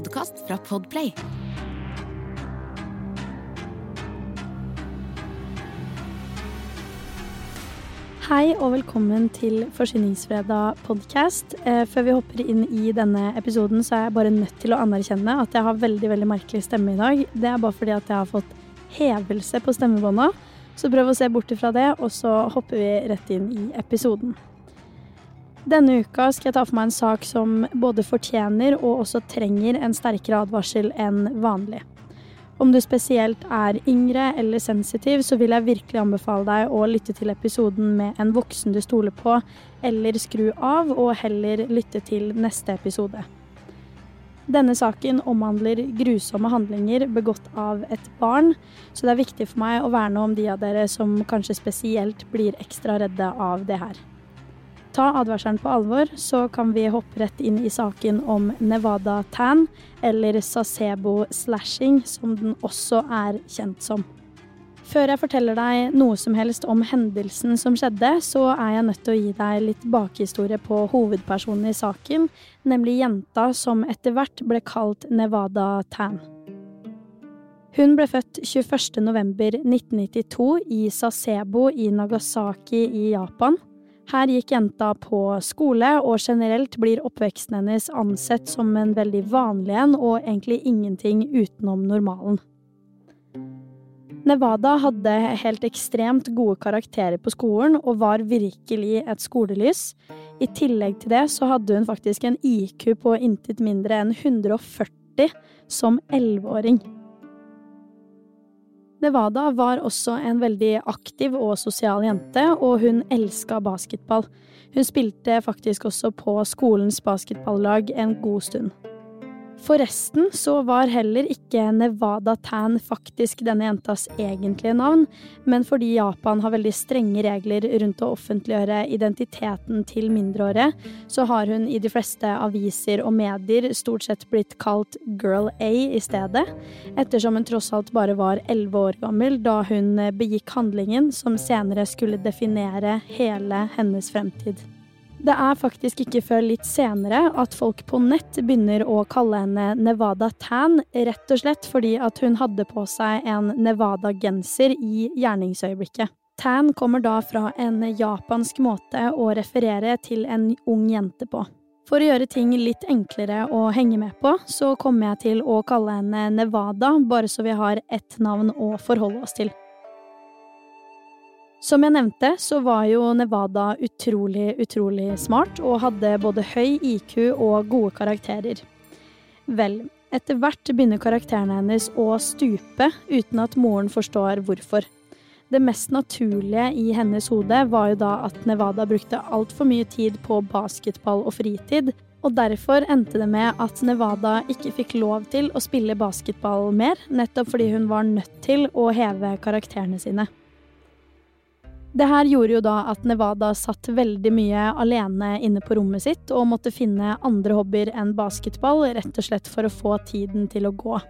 podkast fra Podplay. Hei og velkommen til Forsyningsfredag podcast. Eh, før vi hopper inn i denne episoden, så er jeg bare nødt til å anerkjenne at jeg har veldig veldig merkelig stemme i dag. Det er bare fordi at jeg har fått hevelse på stemmebånda. Så prøv å se bort ifra det, og så hopper vi rett inn i episoden. Denne uka skal jeg ta for meg en sak som både fortjener og også trenger en sterkere advarsel enn vanlig. Om du spesielt er yngre eller sensitiv, så vil jeg virkelig anbefale deg å lytte til episoden med en voksen du stoler på, eller skru av og heller lytte til neste episode. Denne saken omhandler grusomme handlinger begått av et barn, så det er viktig for meg å verne om de av dere som kanskje spesielt blir ekstra redde av det her. Ta advarselen på alvor, så kan vi hoppe rett inn i saken om Nevada Tan, eller Sasebo slashing, som den også er kjent som. Før jeg forteller deg noe som helst om hendelsen som skjedde, så er jeg nødt til å gi deg litt bakhistorie på hovedpersonen i saken, nemlig jenta som etter hvert ble kalt Nevada Tan. Hun ble født 21.11.1992 i Sasebo i Nagasaki i Japan. Her gikk jenta på skole, og generelt blir oppveksten hennes ansett som en veldig vanlig en, og egentlig ingenting utenom normalen. Nevada hadde helt ekstremt gode karakterer på skolen, og var virkelig et skolelys. I tillegg til det så hadde hun faktisk en IQ på intet mindre enn 140 som elleveåring. Nevada var også en veldig aktiv og sosial jente, og hun elska basketball. Hun spilte faktisk også på skolens basketballag en god stund. Forresten så var heller ikke Nevada Tan faktisk denne jentas egentlige navn, men fordi Japan har veldig strenge regler rundt å offentliggjøre identiteten til mindreårige, så har hun i de fleste aviser og medier stort sett blitt kalt Girl A i stedet, ettersom hun tross alt bare var elleve år gammel da hun begikk handlingen som senere skulle definere hele hennes fremtid. Det er faktisk ikke før litt senere at folk på nett begynner å kalle henne Nevada Tan, rett og slett fordi at hun hadde på seg en Nevada-genser i gjerningsøyeblikket. Tan kommer da fra en japansk måte å referere til en ung jente på. For å gjøre ting litt enklere å henge med på, så kommer jeg til å kalle henne Nevada, bare så vi har ett navn å forholde oss til. Som jeg nevnte, så var jo Nevada utrolig, utrolig smart og hadde både høy IQ og gode karakterer. Vel, etter hvert begynner karakterene hennes å stupe uten at moren forstår hvorfor. Det mest naturlige i hennes hode var jo da at Nevada brukte altfor mye tid på basketball og fritid, og derfor endte det med at Nevada ikke fikk lov til å spille basketball mer, nettopp fordi hun var nødt til å heve karakterene sine. Det her gjorde jo da at Nevada satt veldig mye alene inne på rommet sitt og måtte finne andre hobbyer enn basketball, rett og slett for å få tiden til å gå.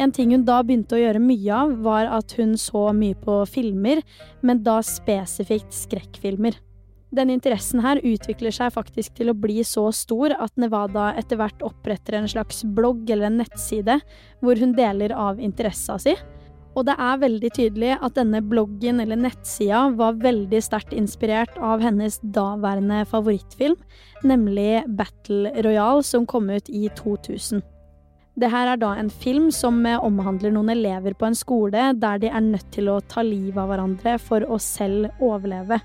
En ting hun da begynte å gjøre mye av, var at hun så mye på filmer, men da spesifikt skrekkfilmer. Den interessen her utvikler seg faktisk til å bli så stor at Nevada etter hvert oppretter en slags blogg eller en nettside hvor hun deler av interessa si, og det er veldig tydelig at denne bloggen eller nettsida var veldig sterkt inspirert av hennes daværende favorittfilm, nemlig Battle Royale, som kom ut i 2000. Det her er da en film som omhandler noen elever på en skole der de er nødt til å ta livet av hverandre for å selv overleve.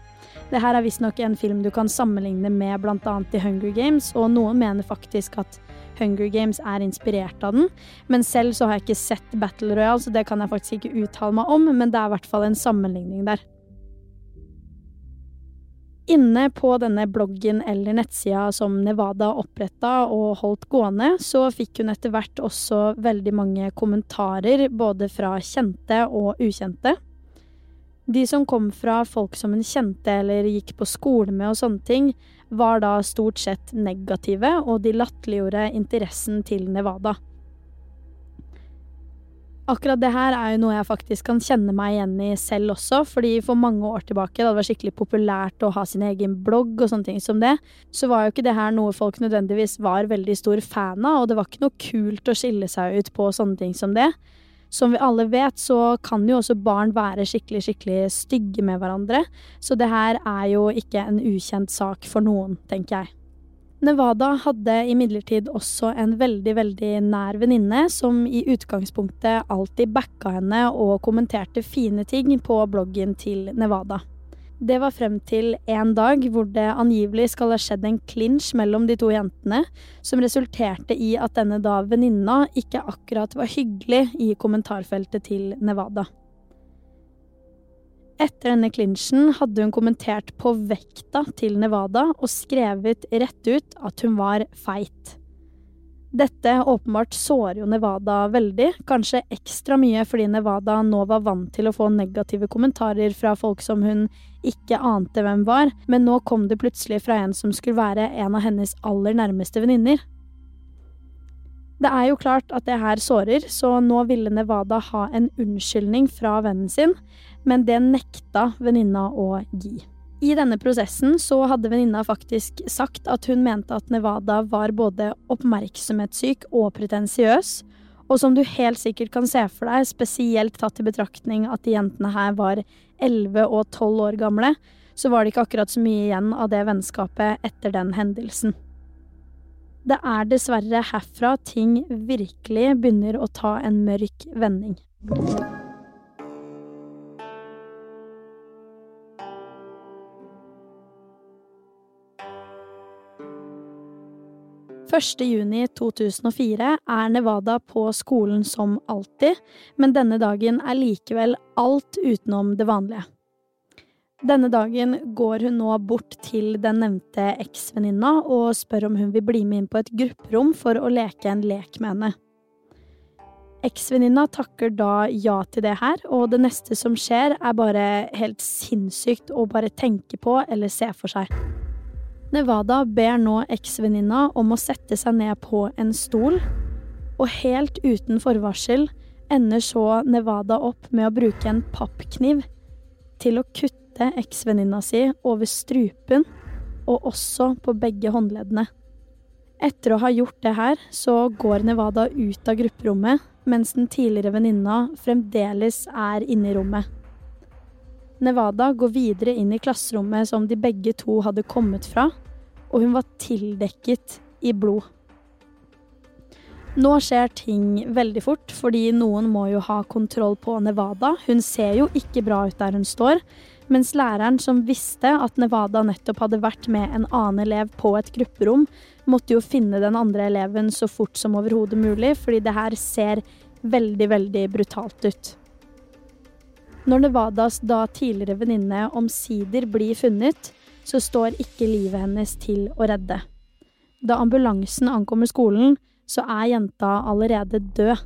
Det her er visstnok en film du kan sammenligne med bl.a. The Hunger Games, og noen mener faktisk at Hunger Games er inspirert av den. Men selv så har jeg ikke sett Battle Royale, så det kan jeg faktisk ikke uttale meg om, men det er i hvert fall en sammenligning der. Inne på denne bloggen eller nettsida som Nevada oppretta og holdt gående, så fikk hun etter hvert også veldig mange kommentarer, både fra kjente og ukjente. De som kom fra folk som hun kjente eller gikk på skole med og sånne ting, var da stort sett negative, og de latterliggjorde interessen til Nevada. Akkurat det her er jo noe jeg faktisk kan kjenne meg igjen i selv også, fordi for mange år tilbake, da det var skikkelig populært å ha sin egen blogg og sånne ting som det, så var jo ikke det her noe folk nødvendigvis var veldig stor fan av, og det var ikke noe kult å skille seg ut på sånne ting som det. Som vi alle vet, så kan jo også barn være skikkelig, skikkelig stygge med hverandre, så det her er jo ikke en ukjent sak for noen, tenker jeg. Nevada hadde imidlertid også en veldig, veldig nær venninne som i utgangspunktet alltid backa henne og kommenterte fine ting på bloggen til Nevada. Det var frem til en dag hvor det angivelig skal ha skjedd en klinsj mellom de to jentene, som resulterte i at denne da venninna ikke akkurat var hyggelig i kommentarfeltet til Nevada. Etter denne klinsjen hadde hun kommentert på vekta til Nevada og skrevet rett ut at hun var feit. Dette åpenbart sårer jo Nevada veldig, kanskje ekstra mye fordi Nevada nå var vant til å få negative kommentarer fra folk som hun ikke ante hvem var, men nå kom det plutselig fra en som skulle være en av hennes aller nærmeste venninner. Det er jo klart at det her sårer, så nå ville Nevada ha en unnskyldning fra vennen sin, men det nekta venninna å gi. I denne prosessen så hadde venninna faktisk sagt at hun mente at Nevada var både oppmerksomhetssyk og pretensiøs, og som du helt sikkert kan se for deg, spesielt tatt i betraktning at de jentene her var 11 og 12 år gamle, så var det ikke akkurat så mye igjen av det vennskapet etter den hendelsen. Det er dessverre herfra ting virkelig begynner å ta en mørk vending. 1.6.2004 er Nevada på skolen som alltid, men denne dagen er likevel alt utenom det vanlige. Denne dagen går hun nå bort til den nevnte eksvenninna og spør om hun vil bli med inn på et grupperom for å leke en lek med henne. Eksvenninna takker da ja til det her, og det neste som skjer, er bare helt sinnssykt å bare tenke på eller se for seg. Nevada ber nå eksvenninna om å sette seg ned på en stol, og helt uten forvarsel ender så Nevada opp med å bruke en pappkniv til å kutte eksvenninna si over strupen og også på begge håndleddene. Etter å ha gjort det her, så går Nevada ut av grupperommet, mens den tidligere venninna fremdeles er inne i rommet. Nevada går videre inn i klasserommet som de begge to hadde kommet fra, og hun var tildekket i blod. Nå skjer ting veldig fort, fordi noen må jo ha kontroll på Nevada. Hun ser jo ikke bra ut der hun står, mens læreren som visste at Nevada nettopp hadde vært med en annen elev på et grupperom, måtte jo finne den andre eleven så fort som overhodet mulig, fordi det her ser veldig, veldig brutalt ut. Når Nevadas da tidligere venninne omsider blir funnet, så står ikke livet hennes til å redde. Da ambulansen ankommer skolen, så er jenta allerede død.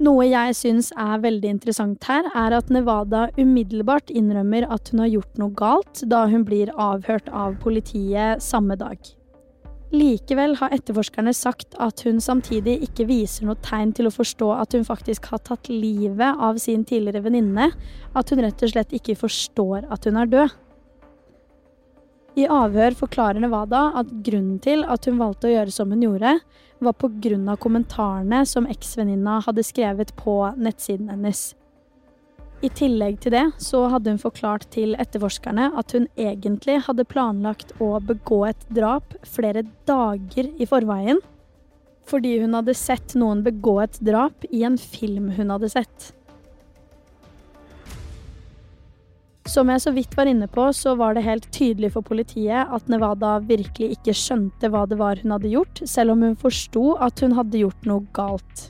Noe jeg syns er veldig interessant her, er at Nevada umiddelbart innrømmer at hun har gjort noe galt, da hun blir avhørt av politiet samme dag. Likevel har etterforskerne sagt at hun samtidig ikke viser noe tegn til å forstå at hun faktisk har tatt livet av sin tidligere venninne, at hun rett og slett ikke forstår at hun er død. I avhør forklarer Nevada at grunnen til at hun valgte å gjøre som hun gjorde, var av kommentarene som eksvenninna hadde skrevet på nettsiden hennes. I tillegg til det så hadde hun forklart til etterforskerne at hun egentlig hadde planlagt å begå et drap flere dager i forveien, fordi hun hadde sett noen begå et drap i en film hun hadde sett. Som jeg så vidt var inne på, så var det helt tydelig for politiet at Nevada virkelig ikke skjønte hva det var hun hadde gjort, selv om hun forsto at hun hadde gjort noe galt.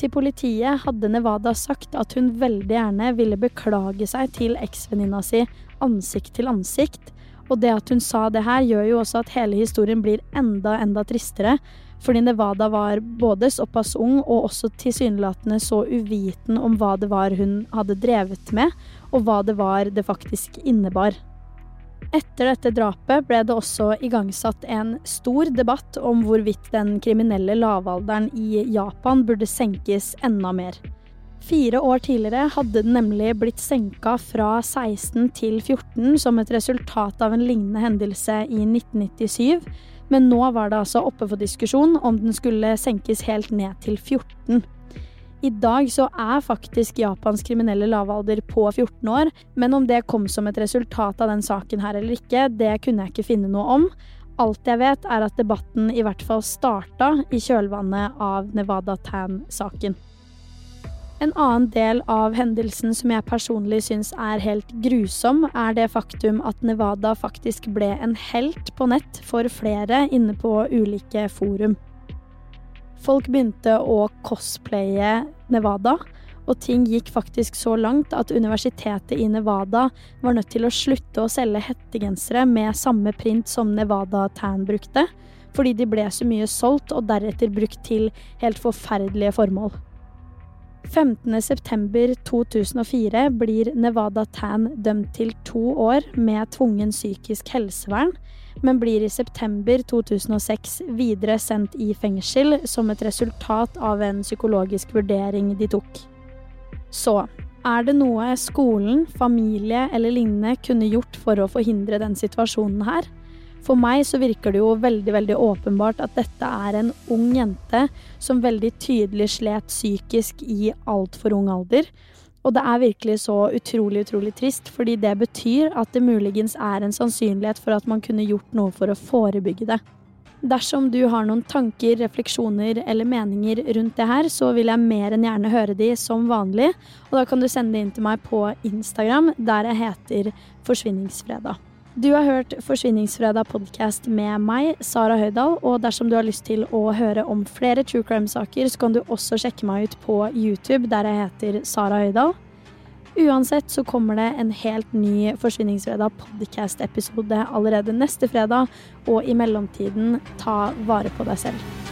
Til politiet hadde Nevada sagt at hun veldig gjerne ville beklage seg til eksvenninna si ansikt til ansikt, og det at hun sa det her, gjør jo også at hele historien blir enda, enda tristere, fordi Nevada var både såpass ung og også tilsynelatende så uviten om hva det var hun hadde drevet med, og hva det var det faktisk innebar. Etter dette drapet ble det også igangsatt en stor debatt om hvorvidt den kriminelle lavalderen i Japan burde senkes enda mer. Fire år tidligere hadde den nemlig blitt senka fra 16 til 14 som et resultat av en lignende hendelse i 1997, men nå var det altså oppe for diskusjon om den skulle senkes helt ned til 14. I dag så er faktisk Japans kriminelle lavalder på 14 år, men om det kom som et resultat av den saken her eller ikke, det kunne jeg ikke finne noe om. Alt jeg vet, er at debatten i hvert fall starta i kjølvannet av Nevada Tan-saken. En annen del av hendelsen som jeg personlig syns er helt grusom, er det faktum at Nevada faktisk ble en helt på nett for flere inne på ulike forum. Folk begynte å cosplaye Nevada, og ting gikk faktisk så langt at universitetet i Nevada var nødt til å slutte å selge hettegensere med samme print som Nevada Tan brukte, fordi de ble så mye solgt og deretter brukt til helt forferdelige formål. 15.9.2004 blir Nevada Tan dømt til to år med tvungen psykisk helsevern, men blir i september 2006 videre sendt i fengsel som et resultat av en psykologisk vurdering de tok. Så er det noe skolen, familie eller lignende kunne gjort for å forhindre den situasjonen her? For meg så virker det jo veldig veldig åpenbart at dette er en ung jente som veldig tydelig slet psykisk i altfor ung alder, og det er virkelig så utrolig, utrolig trist, fordi det betyr at det muligens er en sannsynlighet for at man kunne gjort noe for å forebygge det. Dersom du har noen tanker, refleksjoner eller meninger rundt det her, så vil jeg mer enn gjerne høre de som vanlig, og da kan du sende det inn til meg på Instagram, der jeg heter Forsvinningsfredag. Du har hørt Forsvinningsfredag podkast med meg, Sara Høydahl, og dersom du har lyst til å høre om flere true crime-saker, så kan du også sjekke meg ut på YouTube, der jeg heter Sara Høydahl. Uansett så kommer det en helt ny Forsvinningsfredag podkast-episode allerede neste fredag, og i mellomtiden, ta vare på deg selv.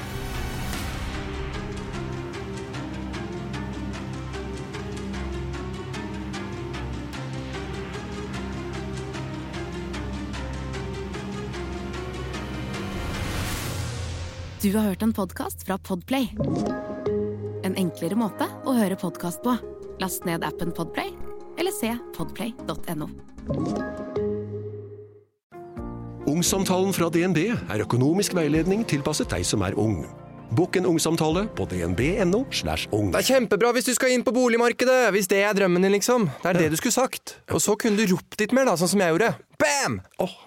Du har hørt en podkast fra Podplay. En enklere måte å høre podkast på. Last ned appen Podplay, eller se podplay.no. Ungsamtalen fra DNB er økonomisk veiledning tilpasset deg som er ung. Bokk en ungsamtale på dnb.no. slash ung. Det er kjempebra hvis du skal inn på boligmarkedet! Hvis det er drømmen din, liksom. Det er det du skulle sagt. Og så kunne du ropt litt mer, da, sånn som jeg gjorde. Bam! Åh,